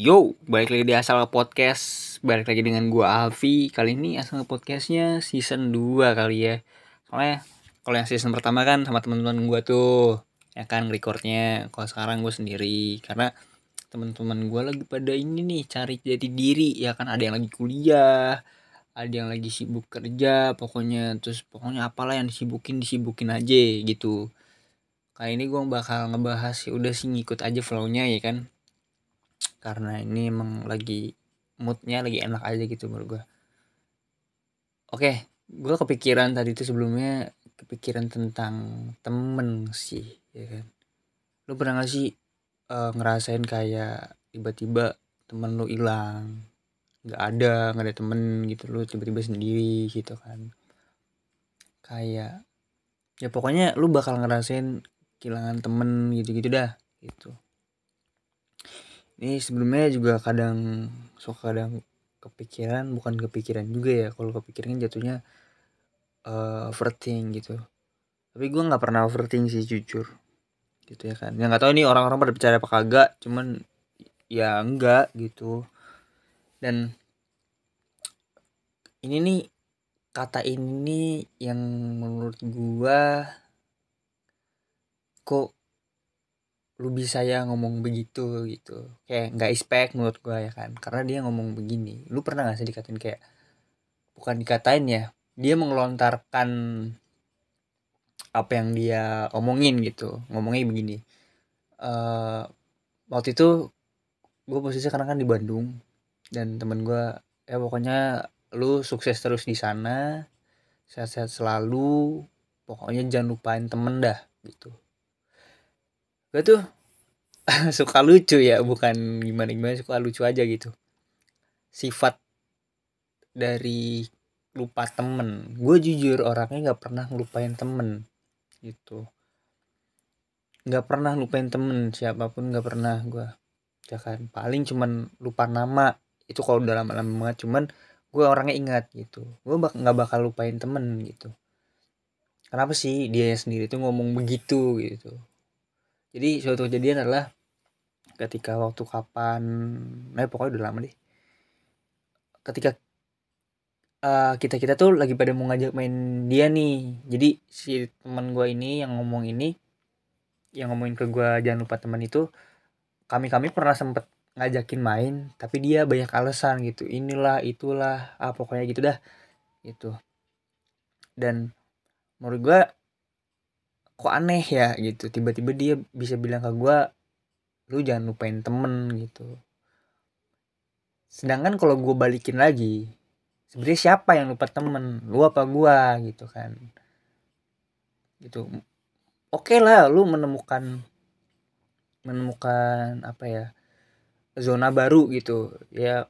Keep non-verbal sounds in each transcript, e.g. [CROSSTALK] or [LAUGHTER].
Yo, balik lagi di Asal Podcast. Balik lagi dengan gua Alfi. Kali ini Asal Podcastnya season 2 kali ya. Soalnya kalau yang season pertama kan sama teman-teman gua tuh Ya kan recordnya. Kalau sekarang gue sendiri Karena teman-teman gua lagi pada ini nih Cari jati diri. Ya kan ada yang lagi kuliah Ada yang lagi sibuk kerja Pokoknya Terus pokoknya apalah yang disibukin Disibukin aja gitu. Kali ini gue bakal ngebahas ya udah sih ngikut aja flownya ya kan karena ini emang lagi moodnya lagi enak aja gitu menurut gue oke gue kepikiran tadi itu sebelumnya kepikiran tentang temen sih ya kan? Lu pernah gak sih uh, ngerasain kayak tiba-tiba temen lu hilang nggak ada nggak ada temen gitu lu tiba-tiba sendiri gitu kan? Kayak ya pokoknya lu bakal ngerasain kehilangan temen gitu-gitu dah gitu ini sebelumnya juga kadang suka kadang kepikiran bukan kepikiran juga ya kalau kepikiran jatuhnya uh, overthink gitu. Tapi gue nggak pernah overthink sih jujur. Gitu ya kan. Ya nggak tahu ini orang-orang pada bicara apa kagak cuman ya enggak gitu. Dan ini nih kata ini yang menurut gue kok lu bisa ya ngomong begitu gitu. Kayak nggak expect menurut gue ya kan. Karena dia ngomong begini. Lu pernah gak sih dikatain kayak bukan dikatain ya dia mengelontarkan apa yang dia omongin gitu. Ngomongnya begini uh, waktu itu gue posisi karena kan di Bandung dan temen gue ya pokoknya lu sukses terus di sana sehat-sehat selalu pokoknya jangan lupain temen dah gitu gue tuh? [LAUGHS] Suka lucu ya bukan gimana gimana suka lucu aja gitu. Sifat dari lupa temen. Gue jujur orangnya nggak pernah ngelupain temen gitu. Nggak pernah lupain temen siapa pun nggak pernah gue ya kan paling cuman lupa nama. Itu kalau udah lama-lama banget cuman gue orangnya ingat gitu. Gue bak nggak bakal lupain temen gitu. Kenapa sih dia sendiri tuh ngomong begitu gitu jadi suatu kejadian adalah ketika waktu kapan nah pokoknya udah lama deh. Ketika uh, kita kita tuh lagi pada mau ngajak main dia nih. Jadi si teman gue ini yang ngomong ini yang ngomongin ke gue jangan lupa teman itu kami kami pernah sempet ngajakin main tapi dia banyak alasan gitu. Inilah itulah ah pokoknya gitu dah. Gitu. Dan menurut gue kok aneh ya gitu. Tiba-tiba dia bisa bilang ke gue lu jangan lupain temen gitu. Sedangkan kalau gue balikin lagi sebenarnya siapa yang lupa temen? Lu apa gue gitu kan. Gitu. Oke okay lah lu menemukan menemukan apa ya zona baru gitu. Ya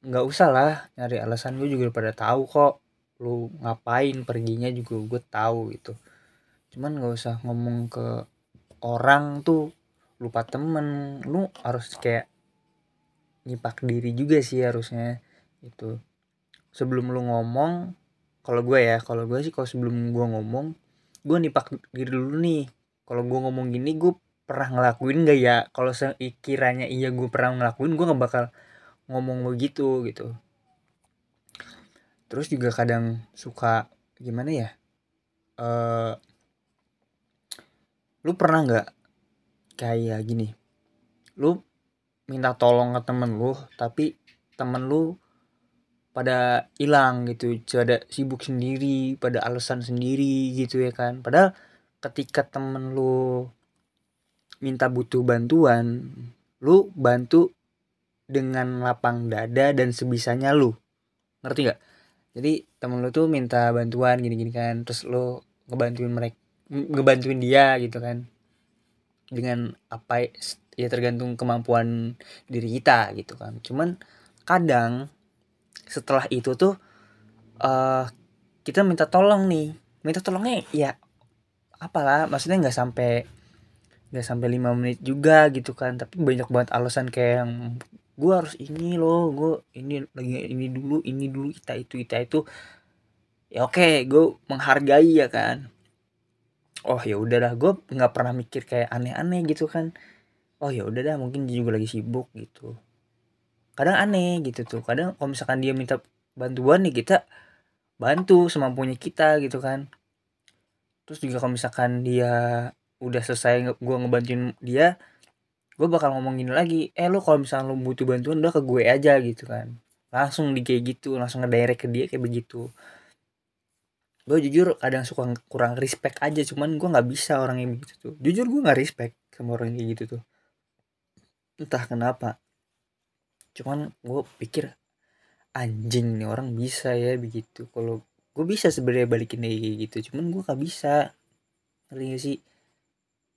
nggak usah lah nyari alasan. Gue juga pada tahu kok lu ngapain perginya juga gue tahu gitu cuman nggak usah ngomong ke orang tuh lupa temen. Lu harus kayak nyipak diri juga sih harusnya itu sebelum lu ngomong kalau gue ya kalau gue sih kalau sebelum gue ngomong gue nipak diri dulu nih. Kalau gue ngomong gini gue pernah ngelakuin gak ya? Kalau sekiranya iya gue pernah ngelakuin gue nggak bakal ngomong begitu gitu. Terus juga kadang suka gimana ya uh, lu pernah nggak kayak gini? Lu minta tolong ke temen lu tapi temen lu pada hilang gitu pada sibuk sendiri pada alasan sendiri gitu ya kan. Padahal ketika temen lu minta butuh bantuan lu bantu dengan lapang dada dan sebisanya lu. Ngerti nggak? Jadi temen lu tuh minta bantuan gini-gini kan terus lu ngebantuin mereka ngebantuin dia gitu kan. Dengan apa ya tergantung kemampuan diri kita gitu kan. Cuman kadang setelah itu tuh uh, kita minta tolong nih. Minta tolongnya ya apalah maksudnya nggak sampai nggak sampai lima menit juga gitu kan. Tapi banyak banget alasan kayak yang gue harus ini loh gue ini lagi ini dulu ini dulu kita itu kita itu. Ya oke okay, gue menghargai ya kan oh ya udah dah gue nggak pernah mikir kayak aneh-aneh gitu kan. Oh ya udah dah mungkin dia juga lagi sibuk gitu. Kadang aneh gitu tuh kadang kalau misalkan dia minta bantuan nih kita bantu semampunya kita gitu kan. Terus juga kalau misalkan dia udah selesai gue ngebantuin dia gue bakal ngomong gini lagi eh lo kalau misalnya lo butuh bantuan udah ke gue aja gitu kan. Langsung di kayak gitu langsung ngedirect ke dia kayak begitu gue jujur kadang suka kurang respect aja cuman gue nggak bisa orang yang begitu tuh. Jujur gue nggak respect sama orang kayak gitu tuh. Entah kenapa. Cuman gue pikir anjing nih orang bisa ya begitu. Kalau gue bisa sebenarnya balikin kayak gitu cuman gue gak bisa. Gak sih?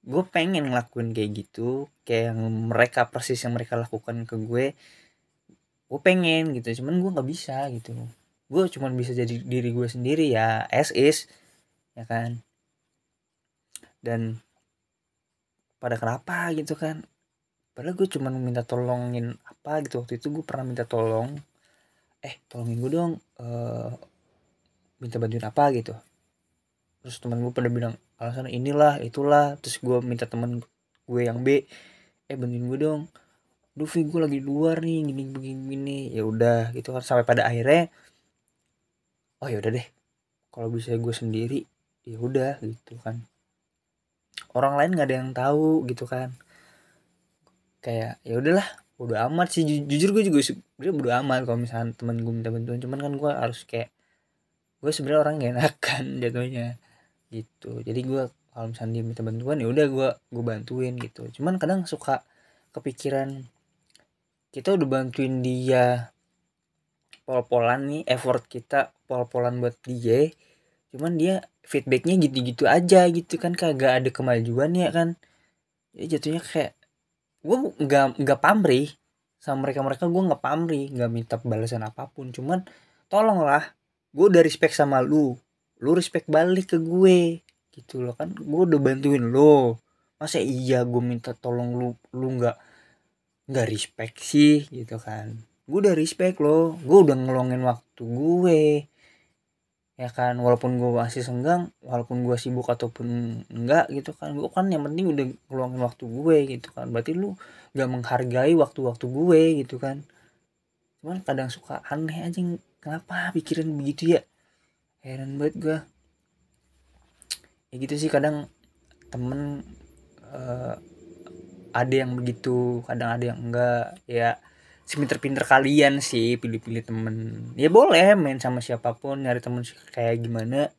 Gue pengen ngelakuin kayak gitu kayak yang mereka persis yang mereka lakukan ke gue gue pengen gitu cuman gue nggak bisa gitu gue cuman bisa jadi diri gue sendiri ya as is ya kan? Dan pada kenapa gitu kan? Padahal gue cuma minta tolongin apa gitu waktu itu gue pernah minta tolong eh tolongin gue dong uh, minta bantuin apa gitu. Terus teman gue pada bilang alasan inilah itulah. Terus gue minta temen gue yang B eh bantuin gue dong. Dufi gue lagi luar nih gini begini gini. Ya udah gitu kan. Sampai pada akhirnya oh ya udah deh. Kalau bisa gue sendiri ya udah gitu kan. Orang lain nggak ada yang tahu gitu kan. Kayak ya udahlah udah amat sih. Jujur gue juga sebenarnya udah amat kalau misalnya temen gue minta bantuan. Cuman kan gue harus kayak gue sebenarnya orang gak enakan [LAUGHS] jatuhnya gitu. Jadi gue kalau misalnya dia minta bantuan ya udah gue gue bantuin gitu. Cuman kadang suka kepikiran kita udah bantuin dia pol-polan nih effort kita pol-polan buat dia cuman dia feedbacknya gitu-gitu aja gitu kan kagak ada kemajuan ya kan. Ya jatuhnya kayak gue nggak nggak pamrih. Sama mereka mereka gue nggak pamrih nggak minta balasan apa pun. Cuman tolonglah gue udah respect sama lu. Lu respect balik ke gue. Gitu loh kan gue udah bantuin lo masa iya gue minta tolong lu lu nggak nggak respect sih? Gitu kan gue udah respect lo gue udah ngelongin waktu gue. Ya kan walaupun gue masih senggang walaupun gue sibuk ataupun enggak gitu kan. Gue kan yang penting udah ngeluangin waktu gue gitu kan. Berarti lu gak menghargai waktu-waktu gue gitu kan. Cuman kadang suka aneh aja kenapa pikiran begitu ya? Heran banget gue ya gitu sih kadang temen uh, ada yang begitu kadang ada yang enggak. Ya sepinter-pinter kalian sih pilih-pilih temen. Ya boleh main sama siapa pun nyari temen kayak gimana.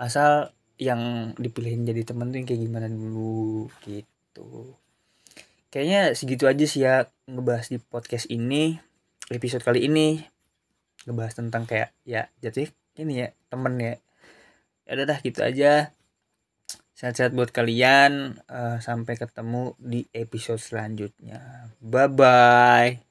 Asal yang dipilihin jadi temen tuh yang kayak gimana dulu gitu. Kayaknya segitu aja sih ya ngebahas di podcast ini episode kali ini. Ngebahas tentang kayak ya jadi ini ya temen ya. Ya udah dah gitu aja. Sehat-sehat buat kalian uh, sampai ketemu di episode selanjutnya. Bye bye